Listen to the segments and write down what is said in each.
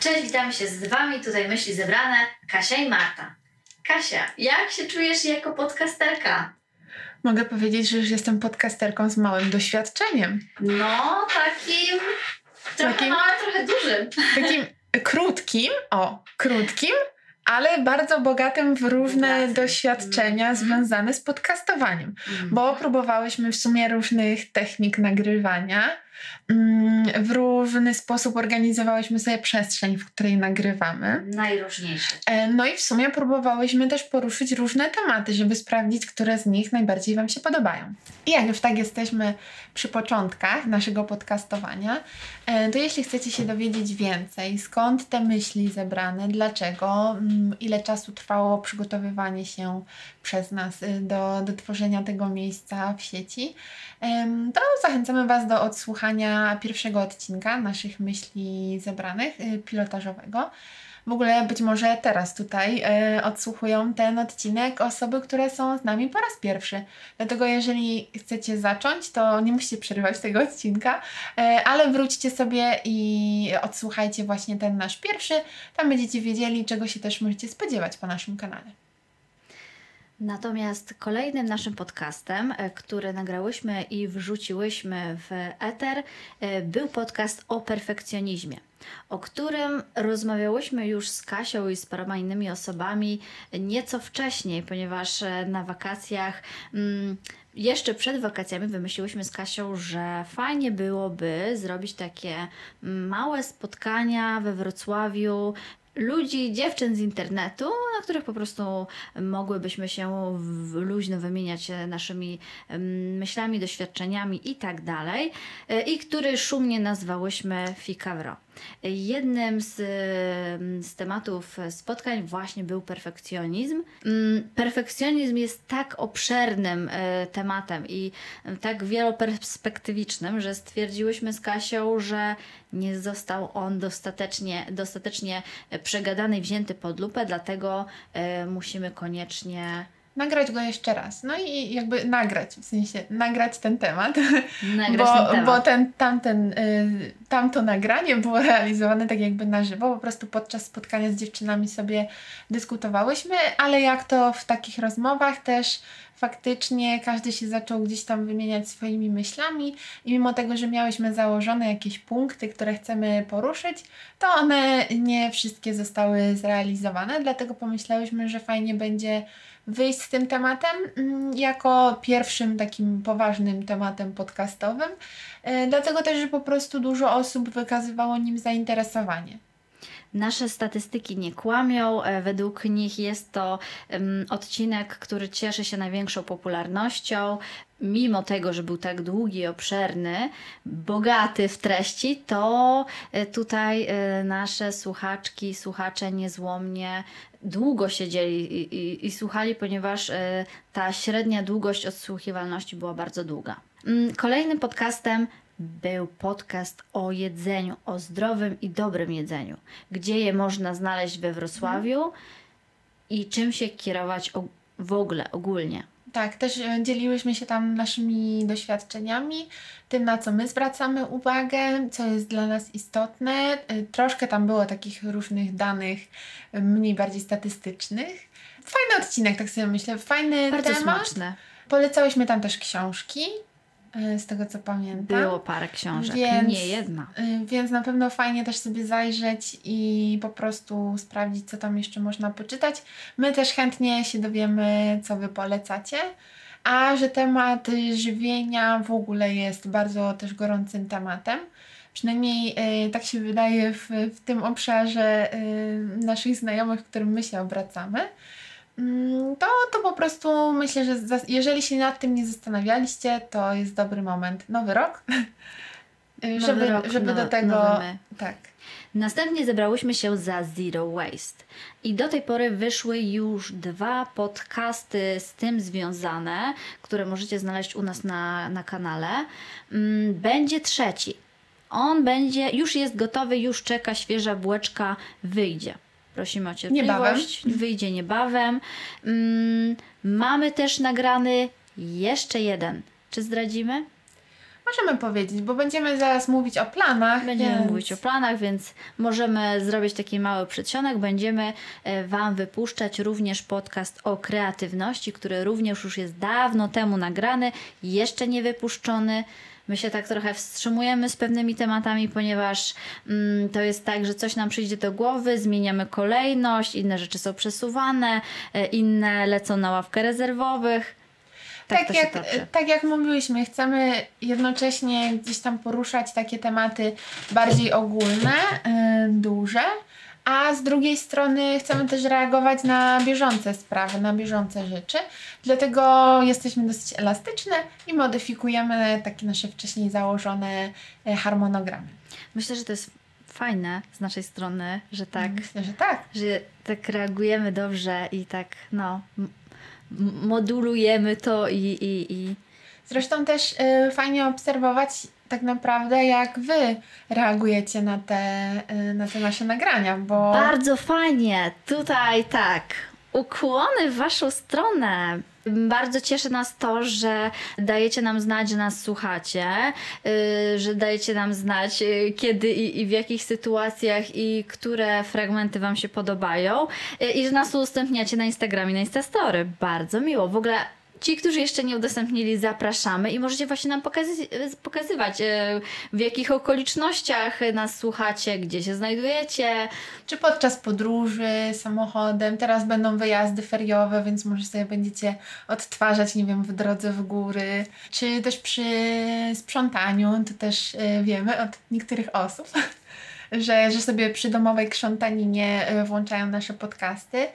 Cześć, witamy się z Wami, tutaj myśli zebrane Kasia i Marta. Kasia, jak się czujesz jako podcasterka? Mogę powiedzieć, że już jestem podcasterką z małym doświadczeniem. No, takim trochę Takim- małym, trochę dużym. Takim krótkim, o, krótkim, ale bardzo bogatym w różne Bogatym. doświadczenia Mhm. związane z podcastowaniem. Bo próbowałyśmy w sumie różnych technik nagrywania. Mm, W różny sposób organizowałyśmy sobie przestrzeń, w której nagrywamy. Najróżniejszy. E, No i w sumie próbowałyśmy też poruszyć różne tematy, żeby sprawdzić, które z nich najbardziej Wam się podobają. I jak już tak jesteśmy przy początkach naszego podcastowania, e, to jeśli chcecie się dowiedzieć więcej, skąd te myśli zebrane, dlaczego, mm, ile czasu trwało przygotowywanie się przez nas y, do, do tworzenia tego miejsca w sieci, to zachęcamy Was do odsłuchania pierwszego odcinka naszych myśli zebranych, y, pilotażowego. W ogóle być może teraz tutaj e, odsłuchują ten odcinek osoby, które są z nami po raz pierwszy. Dlatego jeżeli chcecie zacząć, to nie musicie przerywać tego odcinka, e, ale wróćcie sobie i odsłuchajcie właśnie ten nasz pierwszy. Tam będziecie wiedzieli, czego się też możecie spodziewać po naszym kanale. Natomiast kolejnym naszym podcastem, e, który nagrałyśmy i wrzuciłyśmy w eter, e, był podcast o perfekcjonizmie, o którym rozmawiałyśmy już z Kasią i z paroma innymi osobami nieco wcześniej, ponieważ e, na wakacjach. Mm, jeszcze przed wakacjami wymyśliłyśmy z Kasią, że fajnie byłoby zrobić takie małe spotkania we Wrocławiu ludzi, dziewczyn z internetu, na których po prostu mogłybyśmy się w- luźno wymieniać naszymi myślami, doświadczeniami i tak dalej, e, i który szumnie nazwałyśmy Fikawro. Jednym z, em, z tematów spotkań właśnie był perfekcjonizm. Mm, Perfekcjonizm jest tak obszernym e, tematem i e, tak wieloperspektywicznym, że stwierdziłyśmy z Kasią, że nie został on dostatecznie, dostatecznie przegadany i wzięty pod lupę, dlatego e, musimy koniecznie Nagrać go jeszcze raz. No i jakby nagrać, w sensie nagrać ten temat. nagrać bo, ten temat. bo ten, tamten, y, tamto nagranie było realizowane tak jakby na żywo, po prostu podczas spotkania z dziewczynami sobie dyskutowałyśmy, ale jak to w takich rozmowach też faktycznie każdy się zaczął gdzieś tam wymieniać swoimi myślami i mimo tego, że miałyśmy założone jakieś punkty, które chcemy poruszyć, to one nie wszystkie zostały zrealizowane, dlatego pomyślałyśmy, że fajnie będzie wyjść z tym tematem mm, jako pierwszym takim poważnym tematem podcastowym. E, Dlatego też, że po prostu dużo osób wykazywało nim zainteresowanie. Nasze statystyki nie kłamią. E, Według nich jest to odcinek, który cieszy się największą popularnością. Mimo tego, że był tak długi, obszerny, bogaty w treści, to e, tutaj e, nasze słuchaczki, słuchacze niezłomnie długo siedzieli i, i, i słuchali, ponieważ ta średnia długość odsłuchiwalności była bardzo długa. Mm, Kolejnym podcastem był podcast o jedzeniu, o zdrowym i dobrym jedzeniu. Gdzie je można znaleźć we Wrocławiu i czym się kierować w ogóle, ogólnie. Tak, też e, dzieliłyśmy się tam naszymi doświadczeniami, tym na co my zwracamy uwagę, co jest dla nas istotne. E, Troszkę tam było takich różnych danych, e, mniej bardziej statystycznych. Fajny odcinek, tak sobie myślę, fajny Bardzo temat. smaczne. Polecałyśmy tam też książki, z tego co pamiętam. Było parę książek, Więc- nie jedna. Y, Więc na pewno fajnie też sobie zajrzeć i po prostu sprawdzić, co tam jeszcze można poczytać. My też chętnie się dowiemy, co Wy polecacie. A że temat żywienia w ogóle jest bardzo też gorącym tematem. Przynajmniej y, tak się wydaje w, w tym obszarze y, naszych znajomych, w którym my się obracamy. Mm, To, to po prostu myślę, że jeżeli się nad tym nie zastanawialiście, to jest dobry moment. Nowy rok. Y, żeby, rok, żeby nowe- do tego. Tak. Następnie zebrałyśmy się za Zero Waste. I do tej pory wyszły już dwa podcasty z tym związane, które możecie znaleźć u nas na, na kanale. Mm, Będzie trzeci. On będzie, już jest gotowy, już czeka, świeża bułeczka, wyjdzie. Prosimy o cierpliwość. Wyjdzie niebawem. Mm, Mamy też nagrany jeszcze jeden. Czy zdradzimy? Możemy powiedzieć, bo będziemy zaraz mówić o planach. Będziemy więc... mówić o planach, więc możemy zrobić taki mały przedsionek. Będziemy e, Wam wypuszczać również podcast o kreatywności, który również już jest dawno temu nagrany, jeszcze nie wypuszczony. My się tak trochę wstrzymujemy z pewnymi tematami, ponieważ mm, to jest tak, że coś nam przyjdzie do głowy, zmieniamy kolejność, inne rzeczy są przesuwane, e, inne lecą na ławkę rezerwowych. Tak, się jak, toczy. tak jak mówiłyśmy, chcemy jednocześnie gdzieś tam poruszać takie tematy bardziej ogólne, y, duże, a z drugiej strony chcemy też reagować na bieżące sprawy, na bieżące rzeczy. Dlatego jesteśmy dosyć elastyczne i modyfikujemy takie nasze wcześniej założone e, harmonogramy. Myślę, że to jest fajne z naszej strony, że tak Myślę, że tak. że tak reagujemy dobrze i tak, no, modulujemy to i, i, i Zresztą też y, fajnie obserwować tak naprawdę, jak wy reagujecie na te, y, na te nasze nagrania, bo bardzo fajnie. Tutaj tak, ukłony w Waszą stronę. Bardzo cieszy nas to, że dajecie nam znać, że nas słuchacie, yy, że dajecie nam znać, yy, kiedy i, w jakich sytuacjach i które fragmenty Wam się podobają i że nas udostępniacie na Instagramie, na Instastory. Bardzo miło. W ogóle Ci, którzy jeszcze nie udostępnili, zapraszamy i możecie właśnie nam pokazy- pokazywać, e, w jakich okolicznościach nas słuchacie, gdzie się znajdujecie. czy podczas podróży samochodem, teraz będą wyjazdy feriowe, więc może sobie będziecie odtwarzać, nie wiem, w drodze w góry, czy też przy sprzątaniu, to też y, wiemy od niektórych osób, że, że sobie przy domowej krzątaninie y, włączają nasze podcasty.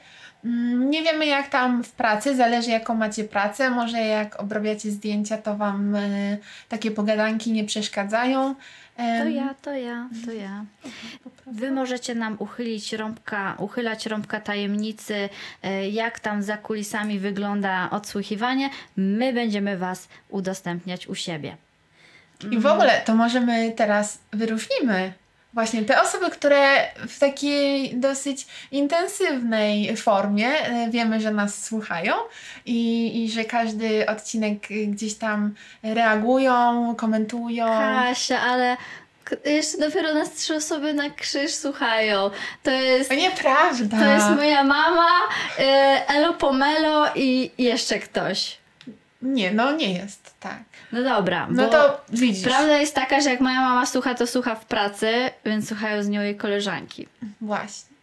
Mm, Nie wiemy jak tam w pracy, zależy jaką macie pracę. Może jak obrabiacie zdjęcia, to Wam y, takie pogadanki nie przeszkadzają. To ja, to ja, to ja. Wy możecie nam uchylić rąbka, uchylać rąbka tajemnicy, e, jak tam za kulisami wygląda odsłuchiwanie. My będziemy Was udostępniać u siebie. I w ogóle to możemy teraz wyróżnimy właśnie te osoby, które w takiej dosyć intensywnej formie e, wiemy, że nas słuchają i, i że każdy odcinek gdzieś tam reagują, komentują. Kasia, ale jeszcze dopiero nas trzy osoby na krzyż słuchają. To jest, To nieprawda. to jest moja mama, e, Elo Pomelo i jeszcze ktoś. Nie, no nie jest tak. No dobra, No bo to widzisz. prawda jest taka, że jak moja mama słucha, to słucha w pracy, więc słuchają z nią jej koleżanki. Właśnie.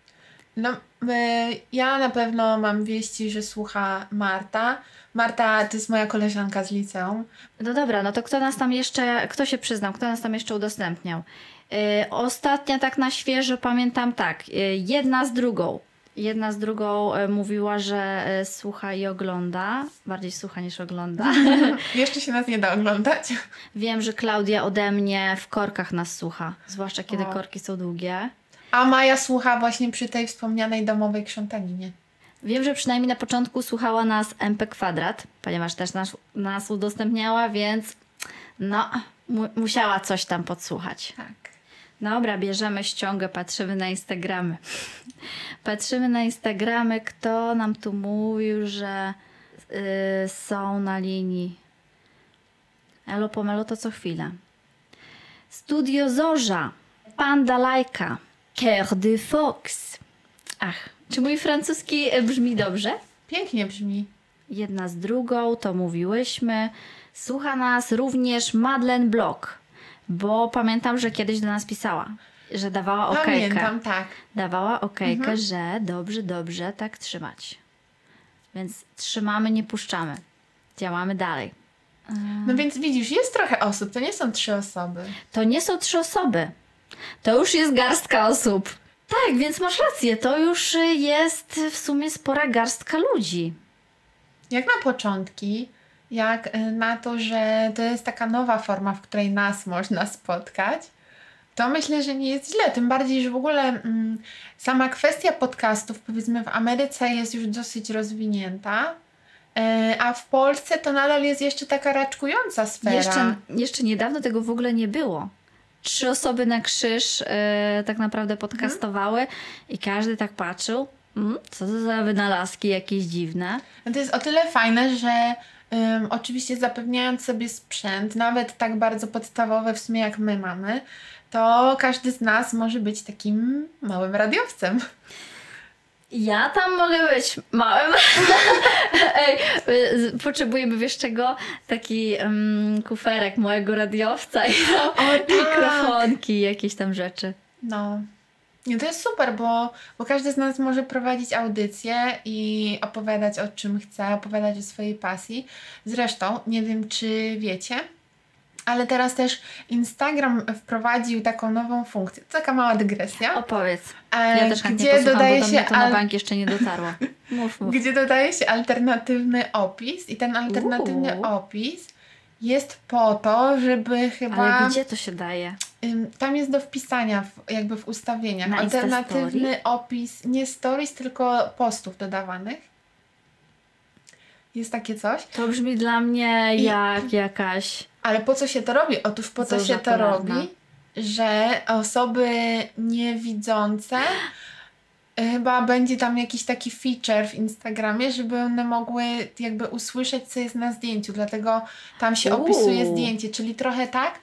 No, e, ja na pewno mam wieści, że słucha Marta. Marta to jest moja koleżanka z liceum. No dobra, no to kto nas tam jeszcze, kto się przyznał, kto nas tam jeszcze udostępniał? Yy, ostatnia tak na świeżo pamiętam tak, yy, jedna z drugą. Jedna z drugą e, mówiła, że e, słucha i ogląda. Bardziej słucha niż ogląda. Jeszcze się nas nie da oglądać. Wiem, że Klaudia ode mnie w korkach nas słucha. Zwłaszcza kiedy O. korki są długie. A Maja słucha właśnie przy tej wspomnianej domowej krzątaninie. Wiem, że przynajmniej na początku słuchała nas MP Kwadrat, ponieważ też nas, nas udostępniała, więc no, mu, musiała coś tam podsłuchać. Tak. Dobra, bierzemy ściągę, patrzymy na Instagramy. Patrzymy na Instagramy, kto nam tu mówił, że y, są na linii. Elo pomelo to co chwilę. Studio Zorza, Panda Lajka, Cœur de Fox. Ach, czy mój francuski brzmi dobrze? Pięknie brzmi. Jedna z drugą, to mówiłyśmy. Słucha nas również Madeleine Block, bo pamiętam, że kiedyś do nas pisała, że dawała okejkę. Pamiętam, tak. Dawała okejkę, że dobrze, dobrze, tak trzymać. Więc trzymamy, nie puszczamy. Działamy dalej. No więc widzisz, jest trochę osób, to nie są trzy osoby. To nie są trzy osoby. To już jest garstka osób. Tak, więc masz rację, to już jest w sumie spora garstka ludzi. Jak na początki, jak y, na to, że to jest taka nowa forma, w której nas można spotkać, to myślę, że nie jest źle. Tym bardziej, że w ogóle mm, sama kwestia podcastów, powiedzmy, w Ameryce jest już dosyć rozwinięta, y, a w Polsce to nadal jest jeszcze taka raczkująca sfera. Jeszcze, jeszcze niedawno tego w ogóle nie było. Trzy osoby na krzyż e, tak naprawdę podcastowały i każdy tak patrzył. Mm, co to za wynalazki jakieś dziwne. No to jest o tyle fajne, że Um, oczywiście zapewniając sobie sprzęt, nawet tak bardzo podstawowy w sumie jak my mamy, to każdy z nas może być takim małym radiowcem. Ja tam mogę być małym. Ej, y, potrzebujemy wiesz czego? Taki um, kuferek mojego radiowca i o, tak. mikrofonki, jakieś tam rzeczy. No. Nie, to jest super, bo, bo każdy z nas może prowadzić audycję i opowiadać o czym chce, opowiadać o swojej pasji. Zresztą, nie wiem czy wiecie, ale teraz też Instagram wprowadził taką nową funkcję. Taka mała dygresja. Opowiedz. E, ja też gdzie posłucham, dodaje się to al... na bank jeszcze nie dotarło. Mów, mów. Gdzie dodaje się alternatywny opis i ten alternatywny Uuu. opis jest po to, żeby chyba... Ale gdzie to się daje? Tam jest do wpisania w, jakby w ustawieniach. Na alternatywny opis, nie stories, tylko postów dodawanych. Jest takie coś. To brzmi dla mnie I... jak jakaś ale po co się to robi? Otóż po co się to robi, że osoby niewidzące chyba będzie tam jakiś taki feature w Instagramie, żeby one mogły jakby usłyszeć, co jest na zdjęciu. Dlatego tam się Uuu. opisuje zdjęcie, czyli trochę tak.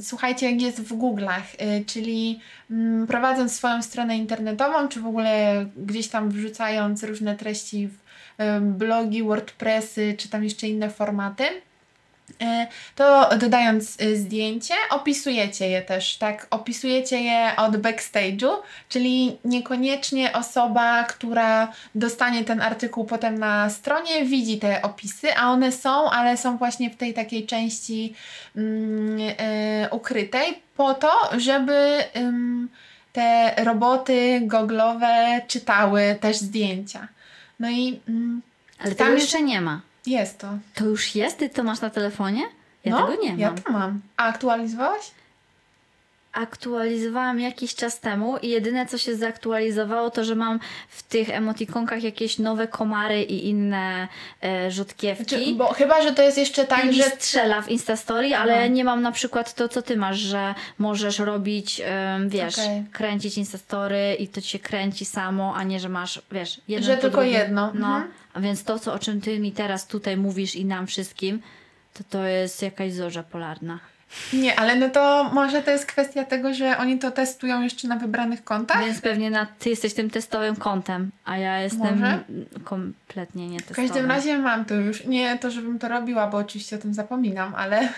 Słuchajcie, jak jest w Google'ach, y, czyli um, prowadząc swoją stronę internetową, czy w ogóle gdzieś tam wrzucając różne treści w blogi, WordPressy, czy tam jeszcze inne formaty, E, to dodając e, zdjęcie, opisujecie je też, tak? Opisujecie je od backstage'u, czyli niekoniecznie osoba, która dostanie ten artykuł potem na stronie, widzi te opisy, a one są, ale są właśnie w tej takiej części mm, e, ukrytej, po to, żeby te roboty goglowe czytały też zdjęcia. No i. Mm, ale tam jeszcze nie ma. Jest to. To już jest? Ty to masz na telefonie? Ja no, tego nie mam. Ja to mam. A aktualizowałaś? Aktualizowałam jakiś czas temu i jedyne co się zaktualizowało to, że mam w tych emotikonkach jakieś nowe komary i inne e, rzutkiewki. Znaczy, bo chyba, że to jest jeszcze tak, I że... strzela w Instastory, ale no. nie mam na przykład to, co ty masz, że możesz robić, um, wiesz, okay. kręcić Instastory i to ci się kręci samo, a nie, że masz, wiesz, jedno Że tylko jedno. No. Mhm. A więc to, co, o czym ty mi teraz tutaj mówisz i nam wszystkim, to to jest jakaś zorza polarna. Nie, ale no to może to jest kwestia tego, że oni to testują jeszcze na wybranych kontach? Więc pewnie na, ty jesteś tym testowym kontem, a ja jestem może? kompletnie nie testowym. W każdym razie mam to już. Nie to, żebym to robiła, bo oczywiście o tym zapominam, ale,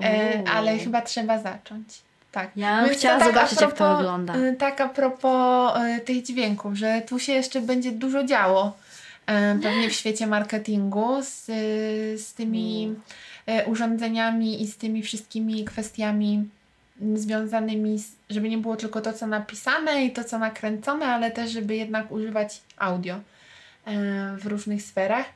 e, ale chyba trzeba zacząć. Tak. Ja bym chciała tak zobaczyć, propos, jak to wygląda. Y, tak a propos y, tych dźwięków, że tu się jeszcze będzie dużo działo y, pewnie w świecie marketingu z, z tymi mm E, urządzeniami i z tymi wszystkimi kwestiami związanymi, z, żeby nie było tylko to, co napisane i to, co nakręcone, ale też, żeby jednak używać audio e, w różnych sferach.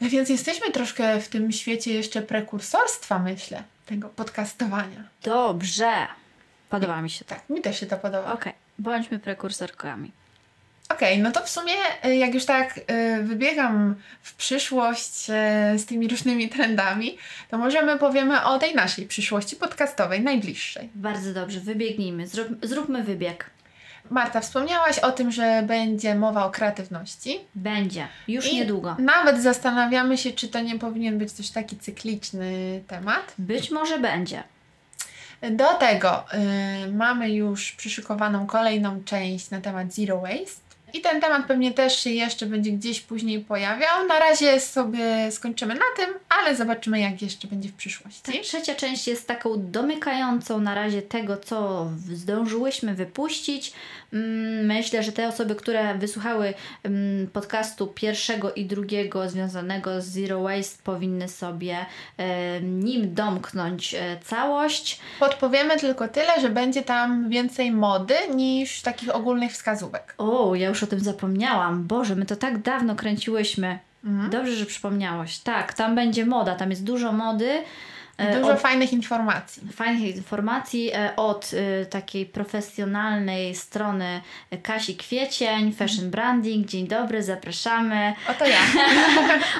Więc jesteśmy troszkę w tym świecie jeszcze prekursorstwa, myślę, tego podcastowania. Dobrze. Podoba mi się to. Tak, mi też się to podoba. Okej, okay. bądźmy prekursorkami. Okej, okay, no to w sumie, y, jak już tak y, wybiegam w przyszłość y, z tymi różnymi trendami, to możemy powiemy o tej naszej przyszłości podcastowej, najbliższej. Bardzo dobrze, wybiegnijmy, Zrób, zróbmy wybieg. Marta, wspomniałaś o tym, że będzie mowa o kreatywności. Będzie, już I niedługo. Nawet zastanawiamy się, czy to nie powinien być też taki cykliczny temat. Być może będzie. Do tego y, mamy już przyszykowaną kolejną część na temat Zero Waste. I ten temat pewnie też się jeszcze będzie gdzieś później pojawiał. Na razie sobie skończymy na tym, ale zobaczymy, jak jeszcze będzie w przyszłości. Ta trzecia część jest taką domykającą na razie tego, co zdążyłyśmy wypuścić. Mm, myślę, że te osoby, które wysłuchały mm, podcastu pierwszego i drugiego związanego z Zero Waste, powinny sobie nim domknąć e, całość. Podpowiemy tylko tyle, że będzie tam więcej mody niż takich ogólnych wskazówek. O, ja już o tym zapomniałam. Boże, my to tak dawno kręciłyśmy. Mhm. Dobrze, że przypomniałaś. Tak, tam będzie moda, tam jest dużo mody. E, Dużo od, fajnych informacji. Fajnych informacji e, od y, takiej profesjonalnej strony Kasi Kwiecień, Fashion Branding. Dzień dobry, zapraszamy. Oto ja.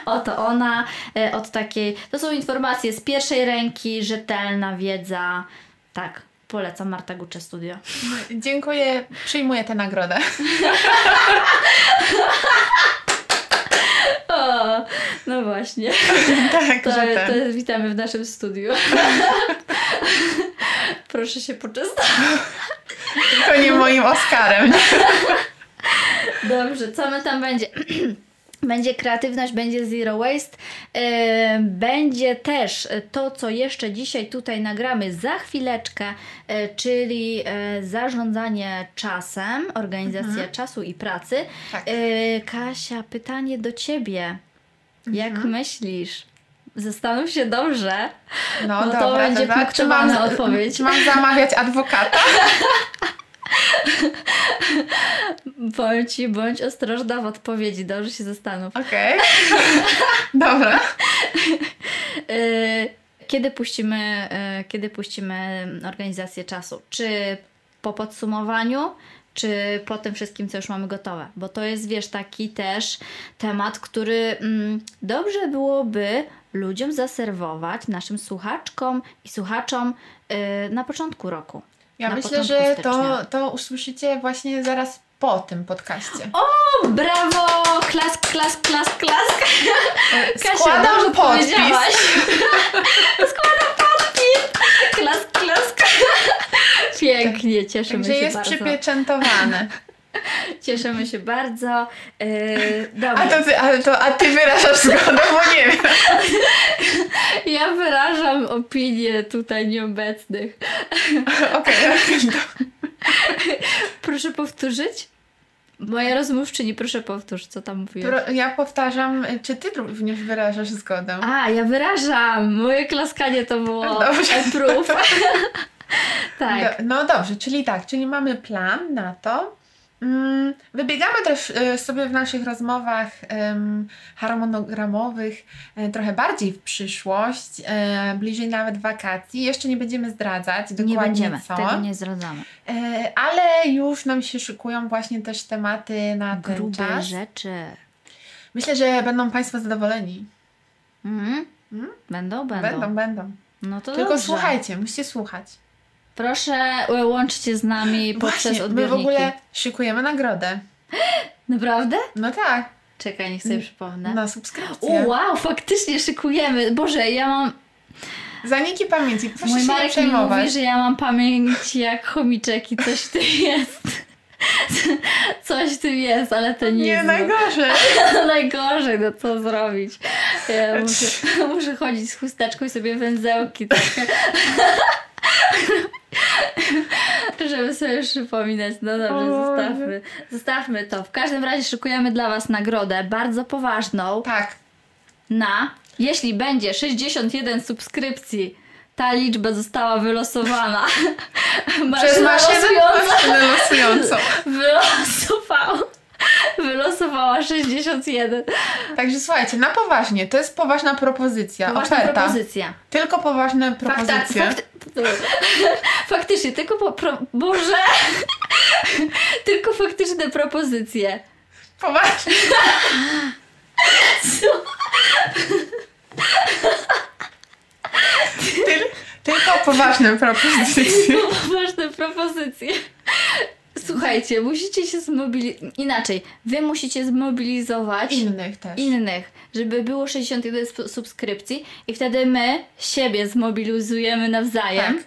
Oto ona. Y, od takiej, to są informacje z pierwszej ręki, rzetelna wiedza. Tak, polecam Marta Gucze Studio. Dziękuję, przyjmuję tę nagrodę. o, No właśnie. To, że to witamy w naszym studiu. Proszę się poczęstować. Tylko nie moim Oscarem. Dobrze, co my tam będzie? Będzie kreatywność, będzie zero waste, yy, będzie też to, co jeszcze dzisiaj tutaj nagramy za chwileczkę, yy, czyli yy, zarządzanie czasem, organizacja czasu i pracy. Tak. Kasia, pytanie do ciebie. Jak myślisz? Zastanów się dobrze. No, No to dobra, będzie dobra. Czy punktowana mam, odpowiedź. Czy mam zamawiać adwokata? Ci, bądź ostrożna w odpowiedzi, dobrze się zastanów. Okej. Dobra. Yy, Kiedy puścimy, yy, kiedy puścimy organizację czasu? Czy po podsumowaniu, czy po tym wszystkim, co już mamy gotowe? Bo to jest, wiesz, taki też temat, który mm, dobrze byłoby ludziom zaserwować, naszym słuchaczkom i słuchaczom yy, na początku roku. Ja myślę, że to, to usłyszycie właśnie zaraz po tym podcaście. O, brawo! Klask, klask, klask, klask! Kasia, Składam dobrze podpis. Składam podpis! Klask, klask! Pięknie, cieszymy Także się jest bardzo. przypieczętowane. Cieszymy się bardzo. Yy, dobra, A, to ty, a, to, a ty wyrażasz zgodę, bo nie wiem. ja wyrażam opinię tutaj nieobecnych. Okej, okej. Proszę powtórzyć? Moja rozmówczyni, proszę powtórz, co tam mówiłeś. Pro- Ja powtarzam, czy ty również wyrażasz zgodę? A, ja wyrażam! Moje klaskanie to było Dobrze. Tak. Do, no dobrze, czyli tak, czyli mamy plan na to. Mm, Wybiegamy też e, sobie w naszych rozmowach harmonogramowych e, trochę bardziej w przyszłość, e, bliżej nawet wakacji. Jeszcze nie będziemy zdradzać dokładnie Nie będziemy, co, tego nie zdradzamy. ale już nam się szykują właśnie też tematy na ten Grube czas. rzeczy. Myślę, że będą Państwo zadowoleni. Mhm. Mhm. Będą, będą. Będą, będą. No to Tylko dobrze. słuchajcie, musicie słuchać. Proszę e, łączcie z nami poprzez Właśnie, my odbiorniki. w ogóle szykujemy nagrodę. Naprawdę? No tak, Czekaj, niech sobie przypomnę. na O, subskrypcję. wow, faktycznie szykujemy. Boże, ja mam... Zaniki pamięci, proszę Mój się nie Marek mi przejmować. mówi, że ja mam pamięć jak chomiczek i coś w tym jest. Coś w tym jest, ale to nie, Nie, najgorzej. Najgorzej, no co zrobić? Ja muszę, muszę chodzić z chusteczką i sobie węzełki takie. Żeby sobie przypominać. No dobrze, O zostawmy. Zostawmy to. W każdym razie szykujemy dla Was nagrodę bardzo poważną Tak, na, jeśli będzie 61 subskrypcji, ta liczba została wylosowana. przez maszynę losującą. wylosowała. Wylosowała 61. Także słuchajcie, na poważnie, to jest poważna propozycja, Poważna oferta. propozycja. Tylko poważne Fakta, propozycje. fakty, faktycznie, tylko po, pro, Boże! tylko faktyczne propozycje. Poważnie. Tyl, tylko poważne propozycje. Tylko poważne propozycje. Słuchajcie, musicie się zmobilizować. Inaczej, wy musicie zmobilizować Innych też. innych, żeby było 61 sp- subskrypcji i wtedy my siebie zmobilizujemy nawzajem Tak.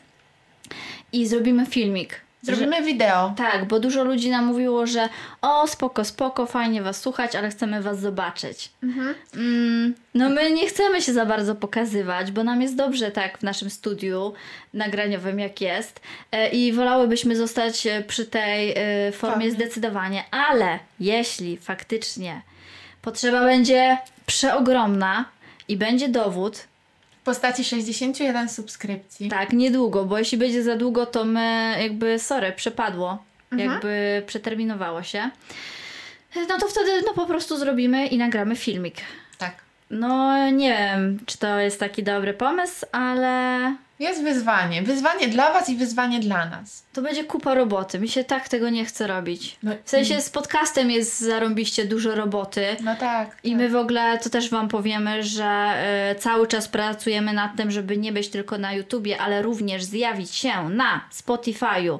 i zrobimy filmik. Zrobimy wideo. Tak, bo dużo ludzi nam mówiło, że o spoko, spoko, fajnie was słuchać, ale chcemy was zobaczyć. Mhm. Mm, no my nie chcemy się za bardzo pokazywać, bo nam jest dobrze tak w naszym studiu nagraniowym jak jest e, i wolałybyśmy zostać e, przy tej e, formie Formie. zdecydowanie, ale jeśli faktycznie potrzeba będzie przeogromna i będzie dowód, postaci 61 subskrypcji. tak, niedługo, bo jeśli będzie za długo, to my jakby, sorry, przepadło, Mhm. jakby przeterminowało się. No to wtedy no po prostu zrobimy i nagramy filmik. Tak. No nie wiem, czy to jest taki dobry pomysł, ale Jest wyzwanie. Wyzwanie dla Was i wyzwanie dla nas. to będzie kupa roboty. Mi się tak tego nie chce robić. No, W sensie z podcastem jest zarąbiście dużo roboty. No tak. I tak. my w ogóle to też Wam powiemy, że y, cały czas pracujemy nad tym, żeby nie być tylko na YouTubie, ale również zjawić się na Spotify'u,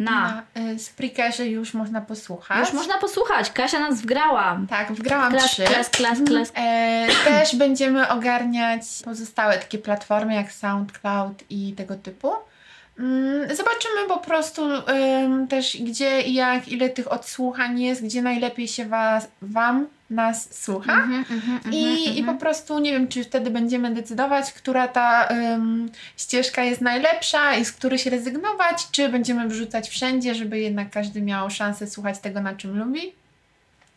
Na. Na y, Spreakerze już można posłuchać. Już można posłuchać. Kasia nas wgrała. Tak, wgrałam Klas, trzy. klas, klas, klas. E, też będziemy ogarniać pozostałe takie platformy jak SoundCloud i tego typu. Mm, Zobaczymy po prostu też gdzie i jak, ile tych odsłuchań jest, gdzie najlepiej się was, Wam nas słucha. Mhm, mhm, mhm, I, I po mhm. prostu nie wiem, czy wtedy będziemy decydować, która ta ścieżka jest najlepsza i z której się rezygnować, czy będziemy wrzucać wszędzie, żeby jednak każdy miał szansę słuchać tego, na czym lubi.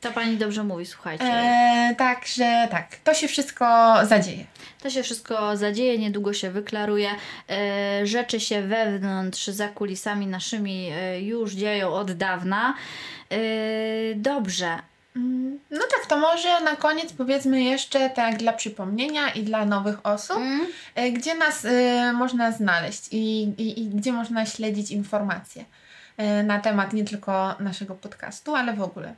To pani dobrze mówi, słuchajcie. E, także tak, to się wszystko zadzieje. To się wszystko zadzieje, niedługo się wyklaruje. E, rzeczy się wewnątrz, za kulisami naszymi e, już dzieją od dawna. E, dobrze. Mm, No tak, to może na koniec powiedzmy jeszcze tak dla przypomnienia i dla nowych osób, Mm. e, gdzie nas można znaleźć i, i, i gdzie można śledzić informacje na temat nie tylko naszego podcastu, ale w ogóle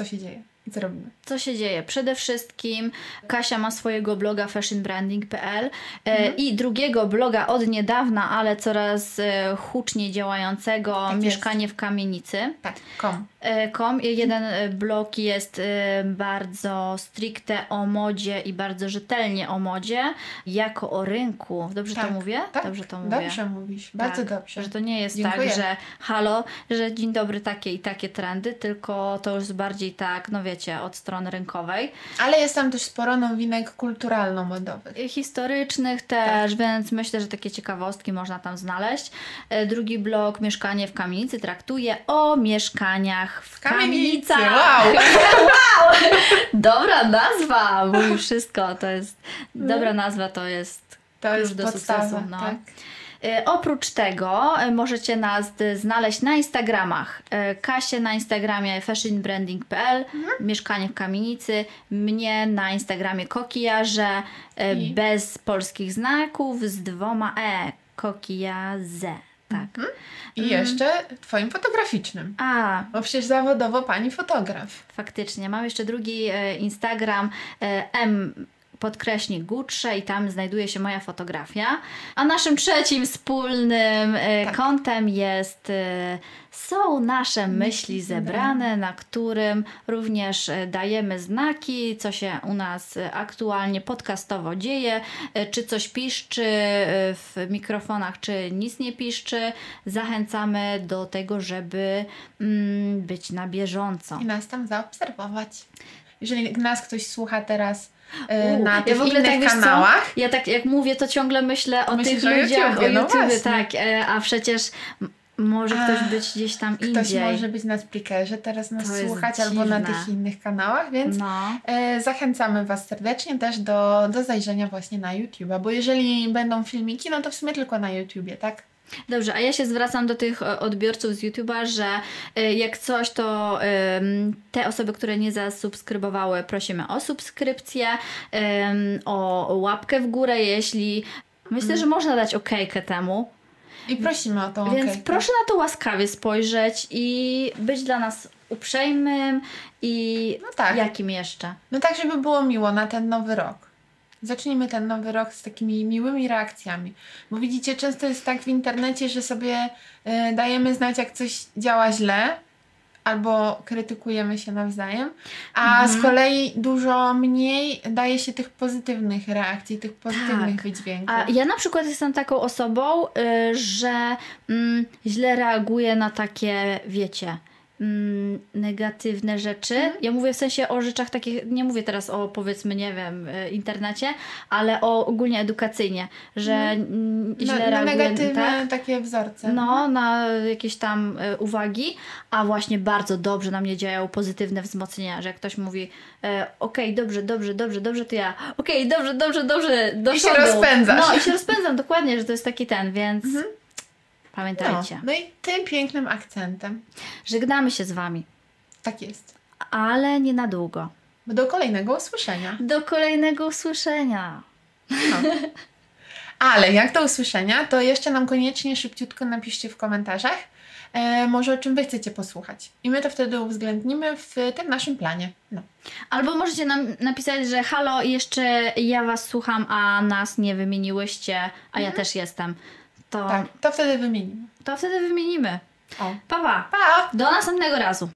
co się dzieje i co robimy. Co się dzieje? Przede wszystkim Kasia ma swojego bloga fashionbranding.pl e, Mhm. i drugiego bloga od niedawna, ale coraz e, huczniej działającego Tak jest. Mieszkanie w kamienicy. Tak, kom. Com. Jeden e, blog jest e, bardzo stricte o modzie i bardzo rzetelnie o modzie, jako o rynku. Dobrze Tak, to mówię? Tak, Dobrze to mówię. Dobrze mówisz, bardzo Tak, dobrze. Że to nie jest Dziękuję. tak, że halo, że dzień dobry takie i takie trendy, tylko to już bardziej tak, no wiecie, od strony rynkowej. Ale jest tam też sporo nowinek kulturalno-modowych. Historycznych też, więc myślę, że takie ciekawostki można tam znaleźć. E, Drugi blog Mieszkanie w kamienicy traktuje o mieszkaniach w Kamienicy, kamienicach. wow! Dobra nazwa, mówi wszystko. To jest dobra nazwa, to jest To jest do podstawa, sukcesu. No. tak. E, Oprócz tego e, możecie nas d- znaleźć na Instagramach. Kasię na Instagramie fashionbranding.pl, Mieszkanie w Kamienicy, mnie na Instagramie Kokijarze, I? bez polskich znaków, z dwoma E. Kokijaze. Tak. I jeszcze twoim fotograficznym. A, Bo przecież zawodowo pani fotograf. faktycznie. Mam jeszcze drugi e, Instagram e, M podkreśnik Gutrze i tam znajduje się moja fotografia. A naszym trzecim wspólnym e, Tak. kątem jest e, są nasze myśli zebrane, na którym również e, dajemy znaki, co się u nas aktualnie podcastowo dzieje, czy coś piszczy w mikrofonach, czy nic nie piszczy. Zachęcamy do tego, żeby mm, być na bieżąco. i nas tam zaobserwować. Jeżeli nas ktoś słucha teraz e, U, na ja tych w ogóle innych tak, wiesz co? kanałach, Ja tak jak mówię, to ciągle myślę o Myślisz tych o ludziach, YouTubie, o no YouTubie, właśnie. tak, e, a przecież może ktoś Ach, być gdzieś tam ktoś indziej. może być na Spreakerze, teraz nas To słuchać albo na tych innych kanałach, więc No. e, zachęcamy Was serdecznie też do, do zajrzenia właśnie na YouTube'a, bo jeżeli będą filmiki, no to w sumie tylko na YouTubie, tak? Dobrze, a ja się zwracam do tych e, odbiorców z YouTube'a, że e, jak coś, to te osoby, które nie zasubskrybowały, prosimy o subskrypcję, o łapkę w górę, jeśli myślę, że można dać okejkę temu. I prosimy o tą Więc okejkę. proszę na to łaskawie spojrzeć i być dla nas uprzejmym i No tak. jakim jeszcze? No tak, żeby było miło na ten nowy rok. Zacznijmy ten nowy rok z takimi miłymi reakcjami. Bo widzicie, często jest tak w internecie, że sobie y, dajemy znać, jak coś działa źle, albo krytykujemy się nawzajem, a Mhm. z kolei dużo mniej daje się tych pozytywnych reakcji, tych pozytywnych Tak. wydźwięków. A ja na przykład jestem taką osobą, y, że mm, źle reaguję na takie, wiecie, mm, negatywne rzeczy. Mhm. Ja mówię w sensie o rzeczach takich, nie mówię teraz o powiedzmy, nie wiem, y, internecie, ale o ogólnie edukacyjnie, że mm, źle na, na negatywne tak? takie wzorce. No, na jakieś tam y, uwagi, a właśnie bardzo dobrze na mnie działają pozytywne wzmocnienia, że jak ktoś mówi e, okej, dobrze, dobrze, dobrze, dobrze, to ja okej, dobrze, dobrze, dobrze, do I się rozpędzasz. No i się rozpędzam, dokładnie, że to jest taki ten, więc no, pamiętajcie. no i tym pięknym akcentem. Żegnamy się z Wami, Tak jest. ale nie na długo. Do kolejnego usłyszenia. Do kolejnego usłyszenia. Ale jak do usłyszenia, to jeszcze nam koniecznie szybciutko napiszcie w komentarzach, e, może o czym Wy chcecie posłuchać. I my to wtedy uwzględnimy w tym naszym planie. No. Albo możecie nam napisać, że halo, jeszcze ja Was słucham, a nas nie wymieniłyście, a ja też jestem. To, Tak, to wtedy wymienimy. to wtedy wymienimy. Pa, pa. Pa! Do następnego razu.